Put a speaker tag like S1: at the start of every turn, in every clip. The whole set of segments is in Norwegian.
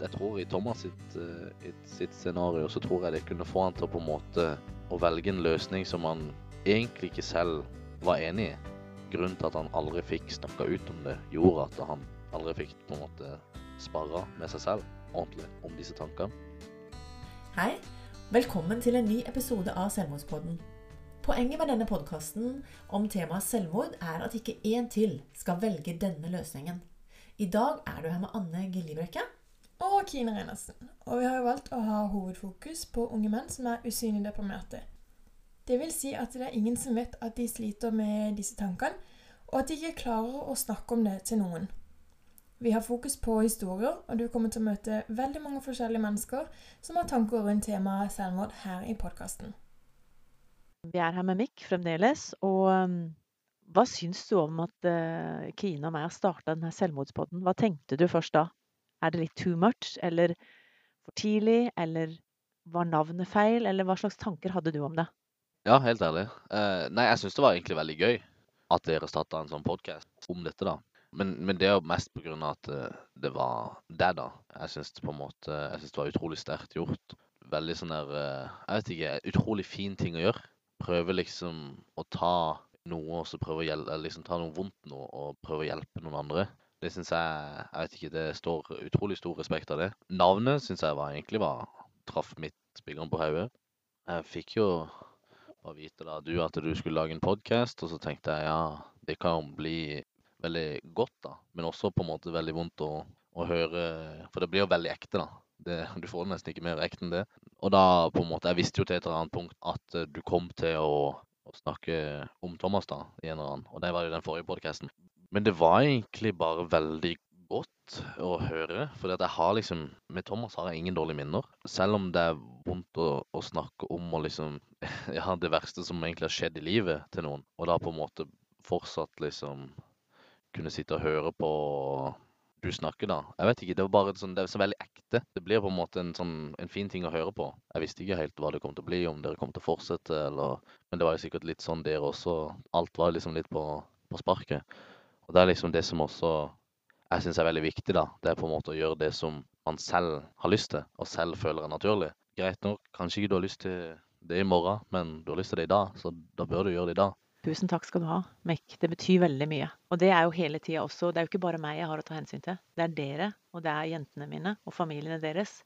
S1: jeg tror i Thomas sitt, uh, sitt, scenario så tror jeg det kunne få han til på en måte å velge en løsning som han egentlig ikke selv var enig i. Grunnen til at han aldri fikk snakka ut om det, gjorde at han aldri fikk på en måte sparra med seg selv ordentlig om disse tankene.
S2: Hei, velkommen til en ny episode av Selvmordspodden. Poenget med denne podkasten om temaet selvmord er at ikke én til skal velge denne løsningen. I dag er du her med Anne Giljebrekke.
S3: Kine Reinersen. Og vi har jo valgt å ha hovedfokus på unge menn som er usynlig deprimerte. Det vil si at det er ingen som vet at de sliter med disse tankene, og at de ikke klarer å snakke om det til noen. Vi har fokus på historier, og du kommer til å møte veldig mange forskjellige mennesker som har tanker rundt temaet selvmord her i podkasten.
S4: Vi er her med Mikk fremdeles. Og um, hva syns du om at uh, Kine og meg har starta denne selvmordspodden? Hva tenkte du først da? Er det litt too much, eller for tidlig, eller var navnet feil, eller hva slags tanker hadde du om det?
S1: Ja, helt ærlig. Uh, nei, jeg syns det var egentlig veldig gøy at dere starta en sånn podkast om dette, da. Men, men, det er jo mest pga. at uh, det var det, da. Jeg syns jeg synes det var utrolig sterkt gjort. Veldig sånn der Jeg vet ikke, utrolig fin ting å gjøre Prøve liksom å ta noe og så prøve å hjelpe, liksom ta noe vondt nå og prøve å hjelpe noen andre. Det syns jeg Jeg vet ikke, det står utrolig stor respekt av det. Navnet syns jeg var egentlig var traff mitt spilleren på hodet. Jeg fikk jo bare vite da du at du skulle lage en podkast, og så tenkte jeg ja, det kan bli veldig godt, da. Men også på en måte veldig vondt å, å høre For det blir jo veldig ekte, da. Det, du får det nesten ikke mer ekte enn det. Og da på en måte Jeg visste jo til et eller annet punkt at eh, du kom til å, å snakke om Thomas, da, i en eller annen. Og det var jo den forrige podkasten. Men det var egentlig bare veldig godt å høre. For jeg har liksom Med Thomas har jeg ingen dårlige minner. Selv om det er vondt å, å snakke om og liksom Ja, det verste som egentlig har skjedd i livet til noen. Og da på en måte fortsatt liksom kunne sitte og høre på du snakker, da. Jeg vet ikke, Det var bare sånn, det er så veldig ekte. Det blir på en måte en, sånn, en fin ting å høre på. Jeg visste ikke helt hva det kom til å bli, om dere kom til å fortsette, eller Men det var jo sikkert litt sånn dere også. Alt var liksom litt på, på sparket. Og det er liksom det som også jeg syns er veldig viktig, da. Det er på en måte å gjøre det som man selv har lyst til, og selv føler er naturlig. Greit nok, kanskje ikke du har lyst til det i morgen, men du har lyst til det i dag, så da bør du gjøre det i dag.
S4: Tusen takk skal du ha, Mek. Det betyr veldig mye. Og det er jo hele tida også. Det er jo ikke bare meg jeg har å ta hensyn til. Det er dere, og det er jentene mine og familiene deres.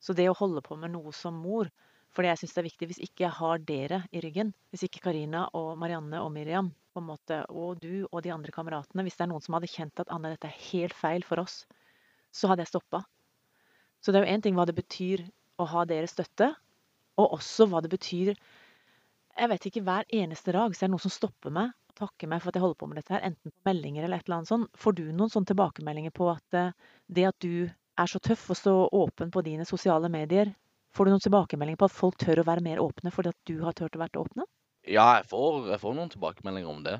S4: Så det å holde på med noe som mor, for det jeg syns er viktig Hvis ikke jeg har dere i ryggen, hvis ikke Karina og Marianne og Miriam på en måte, og du og de andre kameratene Hvis det er noen som hadde kjent at Anne, dette er helt feil for oss, så hadde jeg stoppa. Så det er jo én ting hva det betyr å ha deres støtte, og også hva det betyr jeg vet ikke, hver eneste dag så er det noen som stopper meg og takker meg for at jeg holder på med dette her, enten på meldinger eller et eller annet sånt. Får du noen sånne tilbakemeldinger på at det at du er så tøff og så åpen på dine sosiale medier, får du noen tilbakemeldinger på at folk tør å være mer åpne fordi at du har turt å være åpne?
S1: Ja, jeg får, jeg får, noen tilbakemeldinger om det.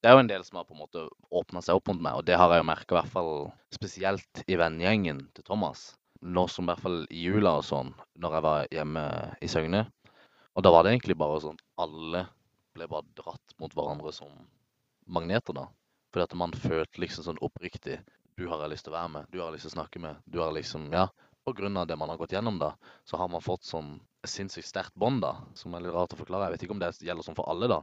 S1: Det er jo en del som har på en måte åpna seg opp mot meg, og det har jeg jo merka i hvert fall spesielt i vennegjengen til Thomas. Nå som i hvert fall i jula og sånn, når jeg var hjemme i Søgne, og da var det egentlig bare sånn alle ble bare dratt mot hverandre som magneter, da. Fordi at man følte liksom sånn oppriktig Du har jeg lyst til å være med, du har jeg lyst til å snakke med. Du har liksom Ja. Av det man har gått gjennom, da, så har man fått sånn sinnssykt sterkt bånd, da. Som er litt rart å forklare. Jeg vet ikke om det gjelder sånn for alle, da.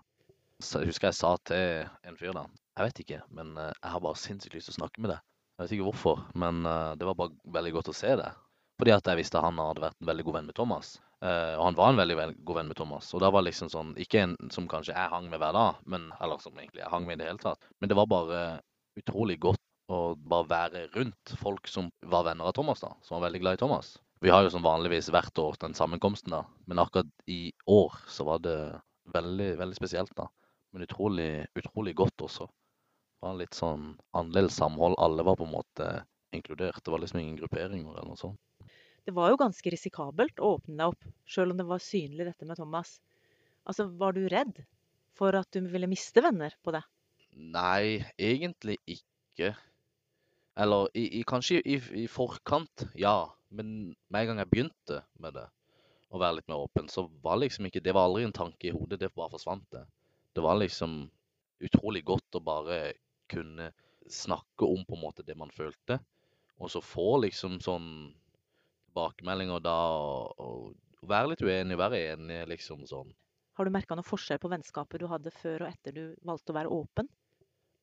S1: Så jeg husker jeg sa til en fyr da Jeg vet ikke, men eh, jeg har bare sinnssykt lyst til å snakke med deg. Jeg vet ikke hvorfor, men uh, det var bare veldig godt å se det. Fordi at jeg visste han hadde vært en veldig god venn med Thomas. Uh, og han var en veldig god venn med Thomas. Og da var liksom sånn Ikke en som kanskje jeg hang med hver dag, men, eller som egentlig jeg hang med i det hele tatt. Men det var bare utrolig godt å bare være rundt folk som var venner av Thomas, da. Som var veldig glad i Thomas. Vi har jo som vanligvis hvert år den sammenkomsten, da. Men akkurat i år så var det veldig, veldig spesielt, da. Men utrolig, utrolig godt også. Det var litt sånn annerledes samhold. Alle var på en måte inkludert. Det var liksom ingen grupperinger eller noe sånt.
S4: Det var jo ganske risikabelt å åpne deg opp, sjøl om det var synlig dette med Thomas. Altså, Var du redd for at du ville miste venner på det?
S1: Nei, egentlig ikke. Eller i, i, kanskje i, i, forkant, ja. Men med en gang jeg begynte med det, å være litt mer åpen, så var liksom ikke Det var aldri en tanke i hodet, det bare forsvant det. Det var liksom utrolig godt å bare kunne snakke om på en måte det man følte, og så få liksom sånn tilbakemeldinger da, og, og være litt uenig, være enig, liksom sånn.
S4: Har du merka noe forskjell på vennskapet du hadde før og etter du valgte å være åpen?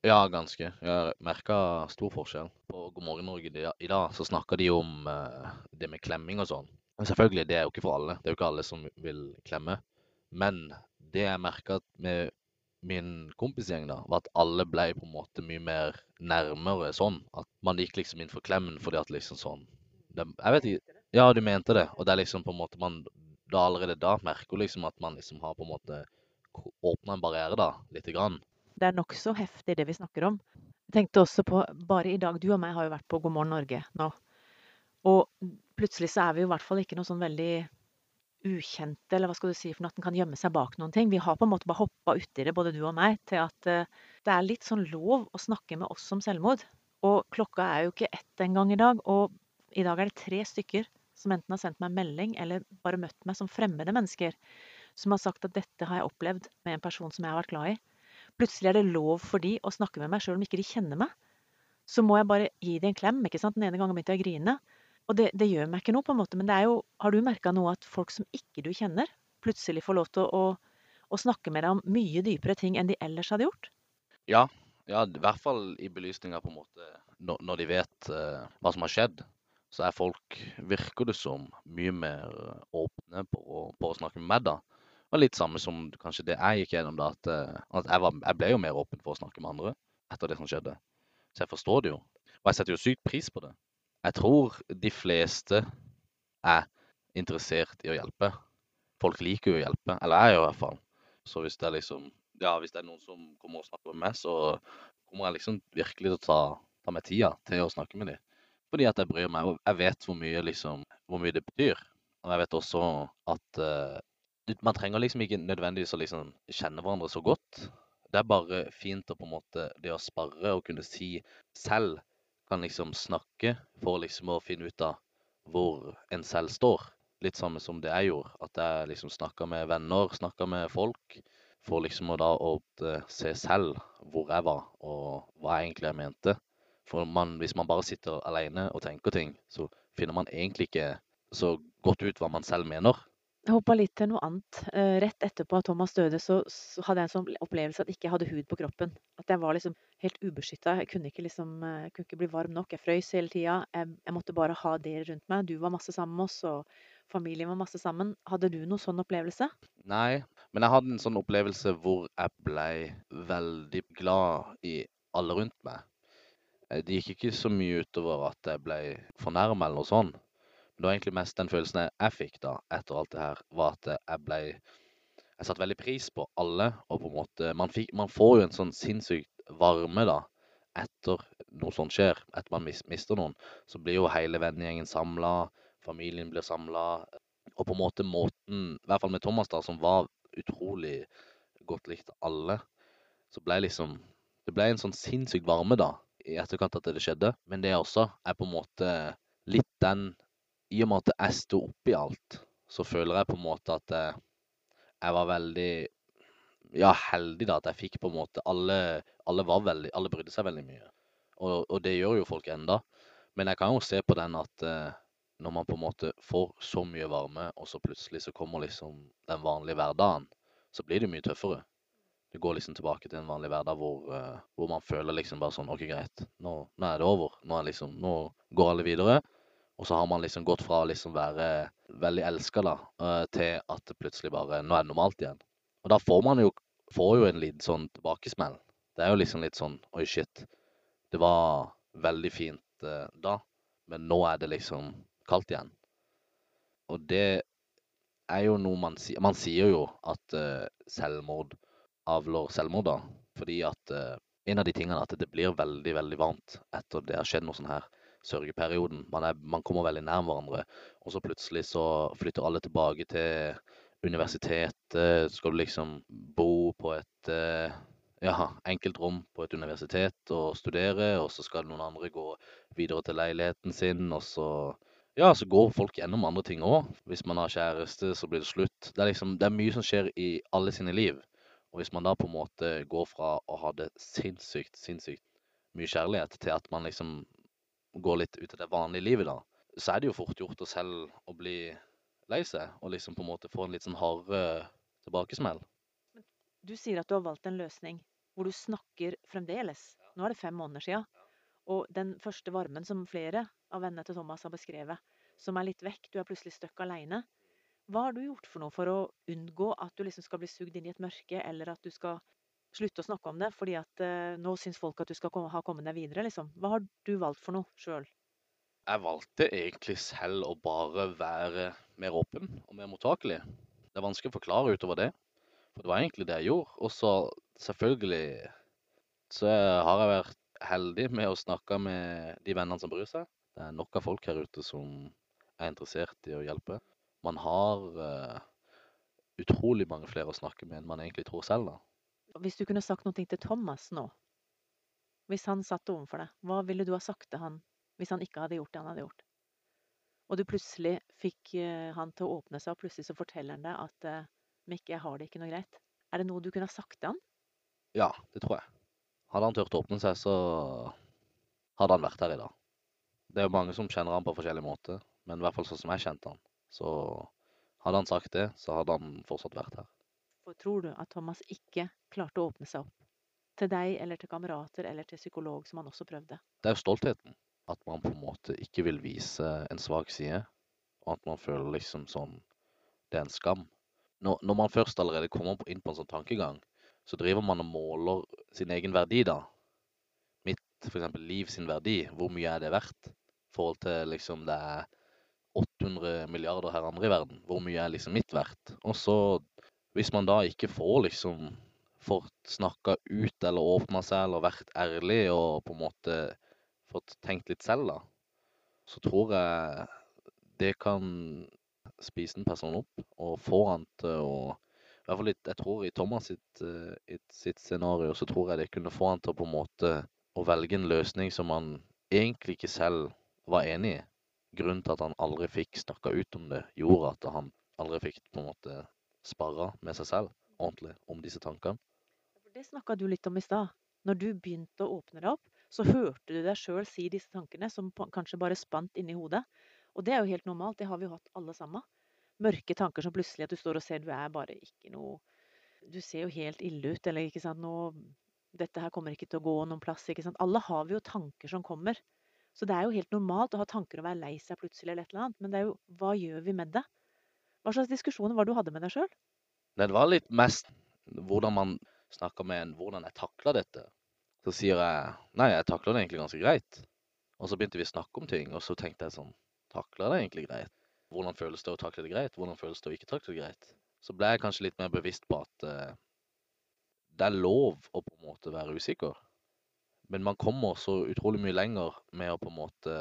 S1: Ja, ganske. Jeg merka stor forskjell. På God morgen Norge i dag så snakker de om eh, det med klemming og sånn. Men selvfølgelig, det er jo ikke for alle. Det er jo ikke alle som vil klemme. Men det jeg merka med min kompisgjeng, da, var at alle ble på en måte mye mer nærmere sånn. At man gikk liksom inn for klemmen fordi at liksom sånn det, Jeg vet ikke. Ja, de mente det. Og det er liksom på en måte man da allerede da merker liksom at man liksom har på en måte åpna en barriere, da, lite grann.
S4: Det er nokså heftig, det vi snakker om. Jeg tenkte også på, bare i dag, Du og meg har jo vært på God morgen Norge nå. Og plutselig så er vi jo i hvert fall ikke noe sånn veldig ukjente, eller hva skal du si, for at den kan gjemme seg bak noen ting. Vi har på en måte bare hoppa uti det, både du og meg, til at uh, det er litt sånn lov å snakke med oss om selvmord. Og klokka er jo ikke ett engang i dag, og i dag er det tre stykker som enten har sendt meg melding eller bare møtt meg som fremmede mennesker, som har sagt at dette har jeg opplevd med en person som jeg har vært glad i. Plutselig er det lov for de å snakke med meg sjøl om ikke de kjenner meg. Så må jeg bare gi de en klem. ikke sant? Den ene gangen begynte jeg å grine. Og det, det, gjør meg ikke noe, på en måte. Men det er jo, har du merka noe at folk som ikke du kjenner, plutselig får lov til å, å, å, snakke med deg om mye dypere ting enn de ellers hadde gjort?
S1: Ja, ja i hvert fall i belysninga på en måte når, når de vet uh, hva som har skjedd. Så er folk, virker det som, mye mer åpne på, på å snakke med meg, da. Og litt samme som kanskje det jeg gikk gjennom, da. At, uh, at jeg, var, jeg, ble jo mer åpen for å snakke med andre etter det som skjedde. Så jeg forstår det jo. Og jeg setter jo sykt pris på det. Jeg tror de fleste er interessert i å hjelpe. Folk liker jo å hjelpe, eller jeg i hvert fall. Så hvis det er liksom Ja, hvis det er noen som kommer og snakker med meg, så kommer jeg liksom virkelig til å ta, ta meg tida til å snakke med dem. Fordi at jeg bryr meg, og jeg vet hvor mye, liksom, hvor mye det betyr. Og jeg vet også at uh, man trenger liksom ikke nødvendigvis å liksom kjenne hverandre så godt. Det er bare fint å på en måte det å sparre og kunne si selv kan liksom snakke for liksom å finne ut av hvor en selv står. Litt samme som det jeg gjorde. At jeg liksom snakka med venner, snakka med folk. For liksom å da å se selv hvor jeg var, og hva jeg egentlig mente. For man, hvis man bare sitter alene og tenker ting, så finner man egentlig ikke så godt ut hva man selv mener.
S4: Jeg hoppa litt til noe annet. Eh, rett etterpå at Thomas døde, så, så, hadde jeg en sånn opplevelse at jeg ikke hadde hud på kroppen. At jeg var liksom helt ubeskytta. Jeg kunne ikke, liksom, jeg eh, kunne ikke bli varm nok. Jeg frøys hele tida. Jeg, jeg, måtte bare ha dere rundt meg. Du var masse sammen med oss, og familien var masse sammen. Hadde du noen sånn opplevelse?
S1: Nei, men jeg hadde en sånn opplevelse hvor jeg blei veldig glad i alle rundt meg. Eh, det gikk ikke så mye utover at jeg blei fornærma eller noe sånt. Det var egentlig mest den følelsen jeg fikk da, etter alt det her, var at jeg ble Jeg satte veldig pris på alle, og på en måte Man, fikk, man får jo en sånn sinnssykt varme, da, etter noe sånt skjer. Etter man mister noen, så blir jo hele vennegjengen samla, familien blir samla. Og på en måte måten, i hvert fall med Thomas, da, som var utrolig godt likt alle, så ble liksom Det ble en sånn sinnssykt varme, da, i etterkant at det skjedde. Men det også er på en måte litt den i og med at jeg sto oppi alt, så føler jeg på en måte at jeg, jeg var veldig ja, heldig da, at jeg fikk på en måte Alle, alle var veldig, alle brydde seg veldig mye. Og, og, det gjør jo folk enda. Men jeg kan jo se på den at eh, når man på en måte får så mye varme, og så plutselig så kommer liksom den vanlige hverdagen, så blir det mye tøffere. Du går liksom tilbake til en vanlig hverdag hvor, eh, hvor man føler liksom bare sånn OK, greit, nå, nå er det over. Nå, er liksom, nå går alle videre. Og så har man liksom gått fra å liksom være veldig elska eh, til at det plutselig bare Nå er det normalt igjen. Og da får man jo, får jo en liten sånn tilbakesmell. Det er jo liksom litt sånn Oi, shit. Det var veldig fint uh, da, men nå er det liksom kaldt igjen. Og det er jo noe man sier Man sier jo at uh, selvmord avler selvmord, da. Fordi at en av de tingene er at det blir veldig, veldig varmt etter det har skjedd noe sånt her sørgeperioden. Man, er, man kommer veldig nær hverandre. Og så plutselig så flytter alle tilbake til universitetet. Så Skal du liksom bo på et eh, ja, enkelt rom på et universitet og studere, og så skal noen andre gå videre til leiligheten sin, og så ja, så går folk gjennom andre ting òg. Hvis man har kjæreste, så blir det slutt. Det er liksom, det er mye som skjer i alle sine liv. Og hvis man da på en måte går fra å ha det sinnssykt, sinnssykt mye kjærlighet, til at man liksom gå litt ut av det vanlige livet, da, så er det jo fort gjort å selv å bli lei seg, og liksom på en måte få en litt sånn hardere tilbakesmell.
S4: Du sier at du har valgt en løsning hvor du snakker fremdeles. Nå er det fem måneder siden. Og den første varmen som flere av vennene til Thomas har beskrevet, som er litt vekk, du er plutselig stuck aleine. Hva har du gjort for noe for å unngå at du liksom skal bli sugd inn i et mørke, eller at du skal slutte å snakke om det fordi at eh, nå syns folk at du skal komme, ha kommet deg videre, liksom? Hva har du valgt for noe sjøl?
S1: Jeg valgte egentlig selv å bare være mer åpen og mer mottakelig. Det er vanskelig å forklare utover det, for det var egentlig det jeg gjorde. Og så selvfølgelig så har jeg vært heldig med å snakke med de vennene som bryr seg. Det er nok av folk her ute som er interessert i å hjelpe. Man har uh, utrolig mange flere å snakke med enn man egentlig tror selv, da.
S4: Hvis du kunne sagt noe til Thomas nå, hvis han satt overfor deg, hva ville du ha sagt til han hvis han ikke hadde gjort det han hadde gjort? Og du plutselig fikk eh, han til å åpne seg, og plutselig så forteller han deg at eh, Mikke, jeg har det ikke noe greit. Er det noe du kunne ha sagt til han?
S1: Ja, det tror jeg. Hadde han turt å åpne seg, så hadde han vært her i dag. Det er jo mange som kjenner han på forskjellige måter, men i hvert fall sånn som jeg kjente han. Så hadde han sagt det, så hadde han fortsatt vært her.
S4: For tror du at Thomas ikke klarte å åpne seg opp? Til deg eller til kamerater eller til psykolog, som han også prøvde?
S1: Det er jo stoltheten. At man på en måte ikke vil vise en svak side, og at man føler liksom sånn Det er en skam. Når, når man først allerede kommer inn på en sånn tankegang, så driver man og måler sin egen verdi, da. Mitt f.eks. liv sin verdi, hvor mye er det verdt? I forhold til liksom det er 800 milliarder her andre i verden, hvor mye er liksom mitt verdt? Og så, hvis man da ikke får liksom fått snakka ut eller åpna seg eller vært ærlig og på en måte fått tenkt litt selv, da, så tror jeg det kan spise en person opp og få han til å i hvert fall litt, Jeg tror i Thomas sitt, uh, sitt scenario så tror jeg det kunne få han til på en måte å velge en løsning som han egentlig ikke selv var enig i. Grunnen til at han aldri fikk snakka ut om det, gjorde at han aldri fikk på en måte sparra med seg selv ordentlig om disse tankene.
S4: Det snakka du litt om i stad. Når du begynte å åpne deg opp, så hørte du deg sjøl si disse tankene som kanskje bare spant inni hodet. Og det er jo helt normalt, det har vi jo hatt alle sammen mørke tanker som plutselig at du står og ser du er bare ikke noe Du ser jo helt ille ut, eller ikke sant nå, Dette her kommer ikke til å gå noen plass. ikke sant? Alle har vi jo tanker som kommer. Så det er jo helt normalt å ha tanker og være lei seg plutselig, eller et eller annet. Men det er jo hva gjør vi med det? Hva slags diskusjoner var det du hadde med deg sjøl?
S1: Det var litt mest hvordan man snakker med en hvordan jeg takla dette. Så sier jeg nei, jeg takler det egentlig ganske greit. Og så begynte vi å snakke om ting, og så tenkte jeg sånn Takler det egentlig greit? hvordan føles det å takle det greit, hvordan føles det å ikke takle det greit. Så ble jeg kanskje litt mer bevisst på at uh, det er lov å på en måte være usikker. Men man kommer så utrolig mye lenger med å på en måte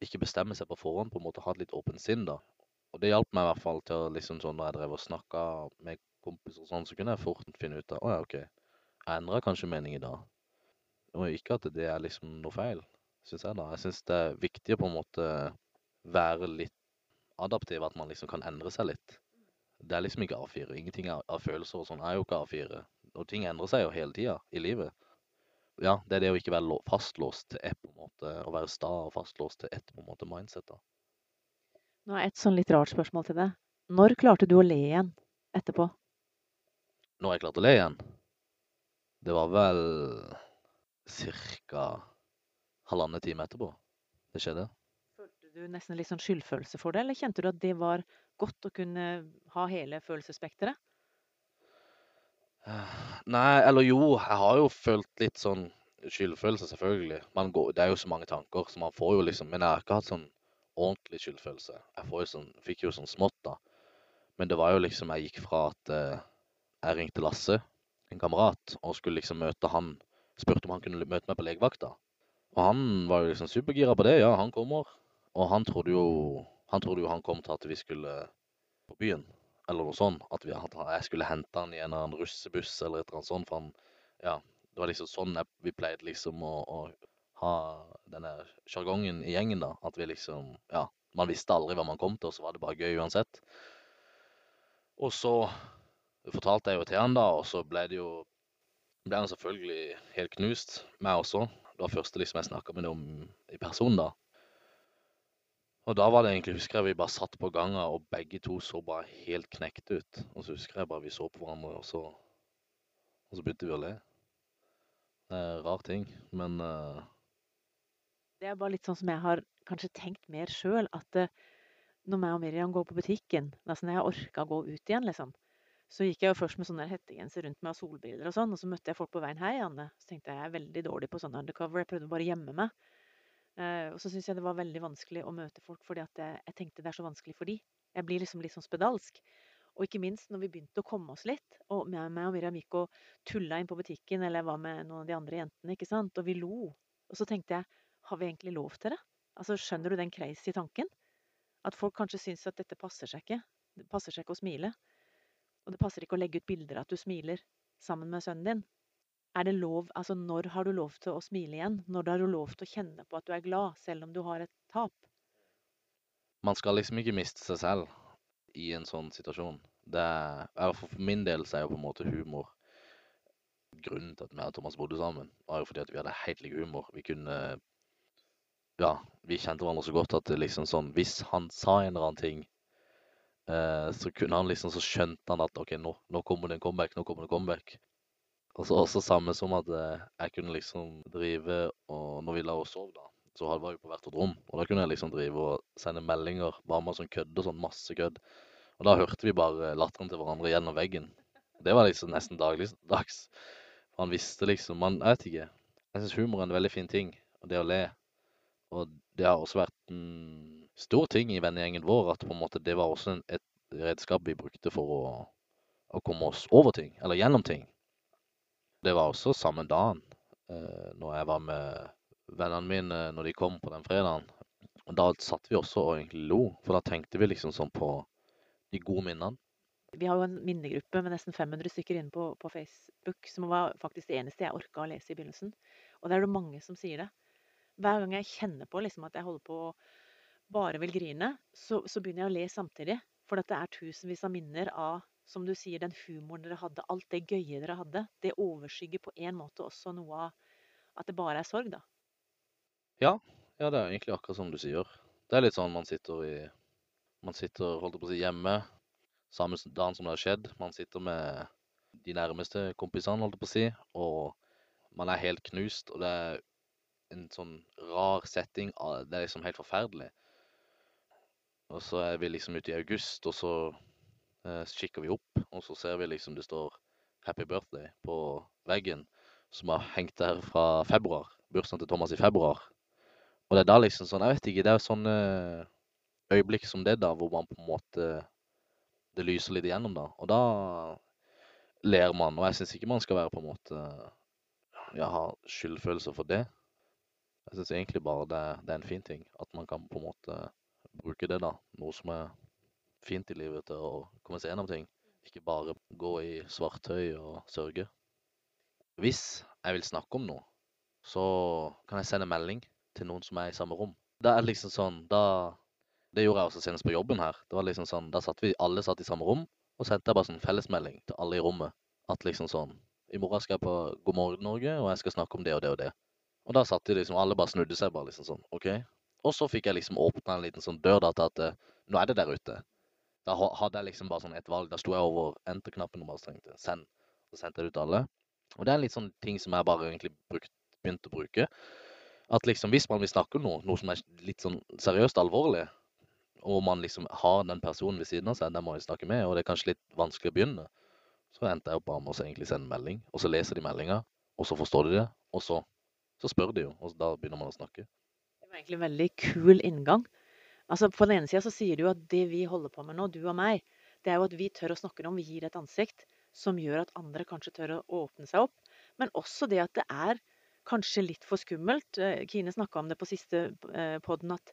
S1: ikke bestemme seg på forhånd, på en måte ha et litt åpent sinn, da. Og det hjalp meg i hvert fall til å liksom sånn når jeg drev og snakka med kompiser og sånn, så kunne jeg fort finne ut av å ja, OK, jeg endra kanskje mening i dag. Og ikke at det er liksom noe feil, syns jeg da. Jeg syns det er viktig å på en måte være litt adaptiv, at man liksom kan endre seg litt. Det er liksom ikke A4. Ingenting av, følelser og sånn er jo ikke A4. Og ting endrer seg jo hele tida i livet. Ja, det er det å ikke være fastlåst til ett, på en måte, å være sta og fastlåst til ett på en måte mindset. da.
S4: Nå er et sånn litt rart spørsmål til deg. Når klarte du å le igjen etterpå?
S1: Når jeg klarte å le igjen? Det var vel ca. halvannen time etterpå det skjedde Følte
S4: du nesten litt sånn skyldfølelse for det, eller kjente du at det var godt å kunne ha hele følelsesspekteret?
S1: Nei, eller jo, jeg har jo følt litt sånn skyldfølelse, selvfølgelig. Går, det er jo så mange tanker, så man får jo liksom Men jeg har ikke hatt sånn ordentlig skyldfølelse. Jeg sånn, fikk jo sånn smått, da. Men det var jo liksom Jeg gikk fra at eh, jeg ringte Lasse, en kamerat, og skulle liksom møte han Spurte om han kunne møte meg på legevakta. Og han var jo liksom supergira på det. Ja, han kommer. Og han trodde jo han trodde jo han kom til at vi skulle på byen, eller noe sånt. At, vi, at jeg skulle hente han i en eller annen russebuss eller et eller annet sånt. For han, ja, det var liksom sånn jeg, vi pleide liksom å, å ha denne sjargongen i gjengen, da. At vi liksom Ja, man visste aldri hva man kom til, og så var det bare gøy uansett. Og så fortalte jeg jo til han, da, og så ble det jo ble han selvfølgelig helt knust, meg også. Det var første liksom jeg snakka med ham i person, da. Og da var det egentlig, husker jeg vi bare satt på gangen, og begge to så bare helt knekt ut. Og så husker jeg bare vi så på hverandre, og så, og så begynte vi å le. Det er en rar ting, men uh...
S4: Det er bare litt sånn som jeg har kanskje tenkt mer sjøl, at uh, når meg og Miriam går på butikken, nesten når jeg orka å gå ut igjen, liksom, så gikk jeg jo først med sånne hettegenser rundt meg og solbriller og sånn, og så møtte jeg folk på veien. 'Hei, Anne.' Så tenkte jeg jeg er veldig dårlig på sånn undercover. Jeg prøvde bare å gjemme meg. Uh, og så syns jeg det var veldig vanskelig å møte folk, fordi at jeg, jeg, tenkte det er så vanskelig for de. Jeg blir liksom litt sånn spedalsk. Og ikke minst når vi begynte å komme oss litt, og meg og Miriam gikk og tulla inn på butikken, eller jeg var med noen av de andre jentene, ikke sant, og vi lo. Og så tenkte jeg, har vi egentlig lov til det? Altså, skjønner du den crazy tanken? At folk kanskje syns at dette passer seg ikke. Det passer seg ikke å smile. Og det passer ikke å legge ut bilder av at du smiler sammen med sønnen din. Er det lov, altså Når har du lov til å smile igjen? Når har du lov til å kjenne på at du er glad, selv om du har et tap?
S1: Man skal liksom ikke miste seg selv i en sånn situasjon. Det er, for min del så er jo på en måte humor Grunnen til at vi og Thomas bodde sammen, var jo fordi at vi hadde helt lik humor. Vi kunne Ja, vi kjente hverandre så godt at liksom sånn Hvis han sa en eller annen ting Eh, så kunne han liksom, så skjønte han at ok, nå, nå kommer det en comeback, nå kommer det en comeback. Og så også samme som at eh, jeg kunne liksom drive og Når vi la oss sove, da, så var vi på hvert vårt rom. Og da kunne jeg liksom drive og sende meldinger bare med sånn kødd og sånn masse kødd. Og da hørte vi bare latteren til hverandre gjennom veggen. Det var liksom nesten dagligdags. For han visste liksom man, Jeg vet ikke. Jeg syns humor er en veldig fin ting. Og det å le. Og det har også vært en stor ting i vennegjengen vår at på en måte det var også et redskap vi brukte for å, å, komme oss over ting, eller gjennom ting. Det var også samme dagen eh, når jeg var med vennene mine når de kom på den fredagen. Og da satt vi også og egentlig lo, for da tenkte vi liksom sånn på de gode minnene.
S4: Vi har jo en minnegruppe med nesten 500 stykker inne på, på Facebook, som var faktisk det eneste jeg orka å lese i begynnelsen. Og det er det mange som sier det. Hver gang jeg kjenner på liksom, at jeg holder på å bare vil grine, så, så begynner jeg å le samtidig. For det er tusenvis av minner av som du sier, den humoren dere hadde, alt det gøye dere hadde. Det overskygger på en måte også noe av at det bare er sorg, da.
S1: Ja, ja, det er egentlig akkurat som du sier. Det er litt sånn man sitter i Man sitter holdt på å si, hjemme samme dagen som det har skjedd. Man sitter med de nærmeste kompisene, holdt på å si, og man er helt knust. Og det er en sånn rar setting. Det er liksom helt forferdelig. Og så er vi liksom ute i august, og så eh, kikker vi opp, og så ser vi liksom det står 'Happy Birthday' på veggen, som har hengt der fra februar. Bursdagen til Thomas i februar. Og det er da liksom sånn Jeg vet ikke, det er sånne øyeblikk som det, da, hvor man på en måte Det lyser litt igjennom, da. Og da ler man. Og jeg syns ikke man skal være på en måte Ja, ha skyldfølelse for det. Jeg syns egentlig bare det, det, er en fin ting. At man kan på en måte bruke det, da. Noe som er fint i livet til å komme seg gjennom ting. Ikke bare gå i svarttøy og sørge. Hvis jeg vil snakke om noe, så kan jeg sende melding til noen som er i samme rom. Det er liksom sånn, da Det gjorde jeg også senest på jobben her. Det var liksom sånn, Da satt vi alle satt i samme rom, og sendte jeg bare sånn fellesmelding til alle i rommet. At liksom sånn I morgen skal jeg på God morgen Norge, og jeg skal snakke om det og det og det. Og da satt de liksom Alle bare snudde seg bare liksom sånn. OK, og så fikk jeg liksom åpna en liten sånn dør da til at uh, nå er det der ute. Da hadde jeg liksom bare sånn et valg. Da sto jeg over enter-knappen og bare strengte send. Så sendte jeg det ut alle. Og det er en litt sånn ting som jeg bare egentlig brukt, begynt å bruke. At liksom hvis man vil snakke om noe, noe som er litt sånn seriøst alvorlig, og man liksom har den personen ved siden av seg, den må jeg snakke med, og det er kanskje litt vanskelig å begynne, så endte jeg opp bare med å egentlig sende melding, og så leser de meldinga, og så forstår de det, og så, så spør de jo, og da begynner man å snakke Det
S4: var egentlig en veldig kul inngang. Altså På den ene sida så sier du at det vi holder på med nå, du og meg, det er jo at vi tør å snakke om, vi gir et ansikt som gjør at andre kanskje tør å åpne seg opp. Men også det at det er kanskje litt for skummelt. Eh, Kine snakka om det på siste eh, podden at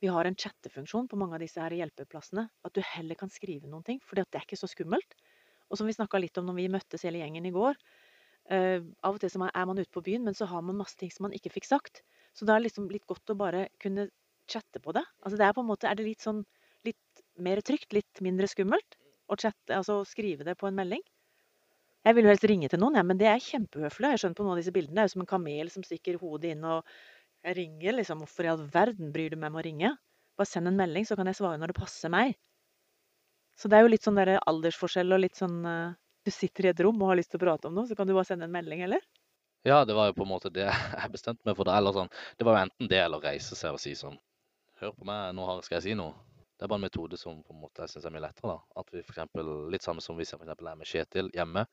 S4: vi har en chattefunksjon på mange av disse her hjelpeplassene. At du heller kan skrive noen ting, for det er ikke så skummelt. Og som vi snakka litt om når vi møttes hele gjengen i går. Uh, av og til er man ute på byen, men så har man masse ting som man ikke fikk sagt. Så da er liksom litt godt å bare kunne chatte på det. Altså det er på en måte, er det litt sånn litt mer trygt, litt mindre skummelt å chatte, altså skrive det på en melding? Jeg vil jo helst ringe til noen, ja, men det er kjempehøflig. Jeg skjønner på noen av disse bildene. Det er jo som en kamel som stikker hodet inn og ringer. liksom, Hvorfor i all verden bryr du meg med å ringe? Bare send en melding, så kan jeg svare når det passer meg. Så det er jo litt sånn der aldersforskjell og litt sånn eh, Du sitter i et rom og har lyst til å prate om noe, så kan du bare sende en melding, eller?
S1: Ja, det var jo på en måte det jeg bestemte meg for. Det, eller sånn, det var jo enten det eller reise seg og si sånn Hør på meg, nå skal jeg si noe. Det er bare en metode som på en måte jeg syns er mye lettere. da. At vi for eksempel, Litt samme som hvis jeg for eksempel er med Kjetil hjemme,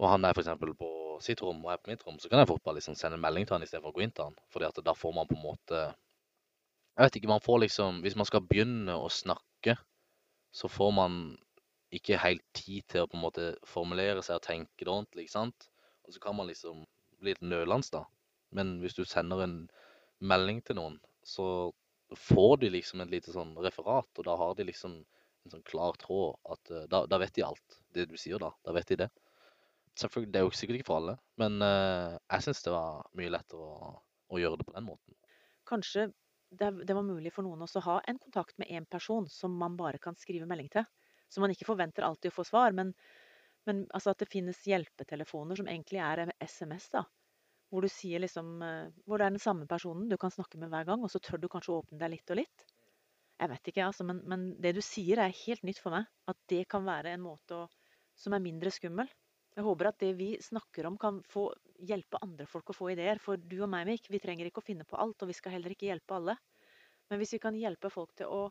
S1: og han er for eksempel på sitt rom og jeg på mitt rom, så kan jeg fort bare liksom sende en melding til han istedenfor å gå inn til han. Fordi at da får man på en måte Jeg vet ikke, man får liksom Hvis man skal begynne å snakke, så får man ikke helt tid til å på en måte formulere seg og tenke det ordentlig, ikke sant? Og så kan man liksom bli litt nølende, da. Men hvis du sender en melding til noen, så får de liksom et lite sånn referat, og da har de liksom en sånn klar tråd at eh, da, da vet de alt, det du sier da. Da vet de det. Selvfølgelig, det er jo sikkert ikke for alle, men uh, jeg syns det var mye lettere å, å gjøre det på den måten.
S4: Kanskje det, det var mulig for noen også å ha en kontakt med en person som man bare kan skrive melding til. Så man ikke forventer alltid å få svar, men, men altså at det finnes hjelpetelefoner som egentlig er SMS, da. Hvor liksom eh, Hvor det er den samme personen du kan snakke med hver gang, og så tør du kanskje åpne deg litt og litt. Jeg vet ikke, altså, men, men det du sier er helt nytt for meg. At det kan være en måte å, som er mindre skummel. Jeg håper at det vi snakker om, kan få hjelpe andre folk å få ideer. For du og meg, Mik, vi trenger ikke å finne på alt, og vi skal heller ikke hjelpe alle. Men hvis vi kan hjelpe folk til å,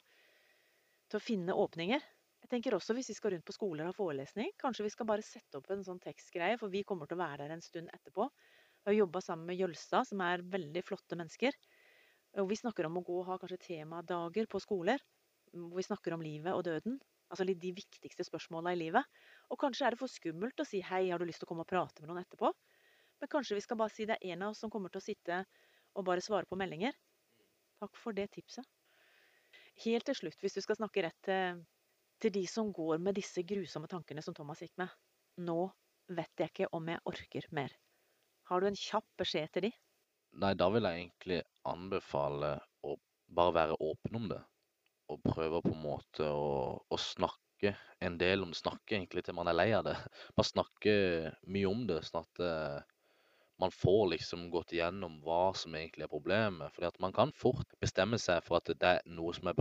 S4: til å finne åpninger Jeg tenker også hvis vi skal rundt på skoler og ha forelesning, kanskje vi skal bare sette opp en sånn tekstgreie, for vi kommer til å være der en stund etterpå. Jeg har jobba sammen med Jølstad, som er veldig flotte mennesker. Og vi snakker om å gå og ha kanskje temadager på skoler, hvor vi snakker om livet og døden. Altså litt de viktigste spørsmåla i livet. Og kanskje er det for skummelt å si 'hei, har du lyst til å komme og prate med noen etterpå'? Men kanskje vi skal bare si det er en av oss som kommer til å sitte og bare svare på meldinger. Takk for det tipset. Helt til slutt, hvis du skal snakke rett til, til de som går med disse grusomme tankene som Thomas gikk med. Nå vet jeg ikke om jeg orker mer. Har du en kjapp beskjed til de?
S1: Nei, da vil jeg egentlig anbefale å bare være åpen om det. Og prøve på en måte å, å snakke en del om det. Snakke egentlig til man er lei av det. Bare snakke mye om det, sånn at eh, man får liksom gått igjennom hva som egentlig er problemet. Fordi at man kan fort bestemme seg for at det er noe som er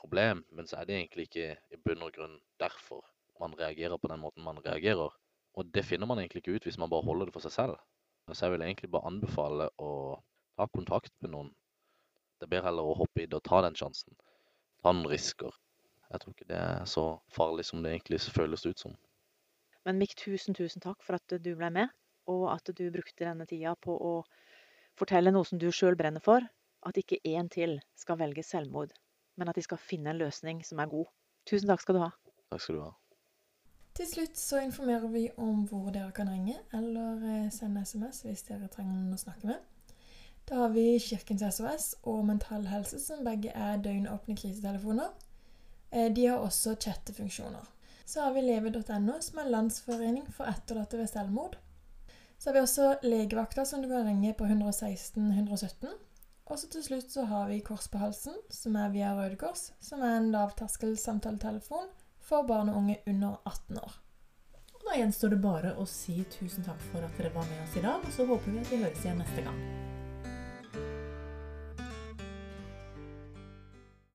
S1: problem, men så er det egentlig ikke i bunn og grunn derfor man reagerer på den måten man reagerer. Og det finner man egentlig ikke ut hvis man bare holder det for seg selv. Så jeg vil egentlig bare anbefale å ta kontakt med noen. Det er bedre heller å hoppe i det og ta den sjansen. Ta noen risker. Jeg tror ikke det er så farlig som det egentlig føles ut som.
S4: Men Mikk, tusen, tusen takk for at du ble med, og at du brukte denne tida på å fortelle noe som du sjøl brenner for. At ikke én til skal velge selvmord, men at de skal finne en løsning som er god. Tusen takk skal du ha.
S1: Takk skal du ha.
S3: Til slutt så informerer vi om hvor dere kan ringe eller eh, sende SMS hvis dere trenger noen å snakke med. Da har vi Kirkens SOS og Mental Helse, som begge er døgnåpne krisetelefoner. Eh, De har også chattefunksjoner. Så har vi leve.no, som er landsforening for etterlatte ved selvmord. Så har vi også legevakta, som du kan ringe på 116 117. Og så til slutt så har vi Kors på halsen, som er via Røde Kors, som er en lavterskel samtaletelefon for barn og unge under 18 år.
S2: Og da gjenstår det bare å si tusen takk for at dere var med oss i dag, og så håper vi at vi høres igjen neste gang.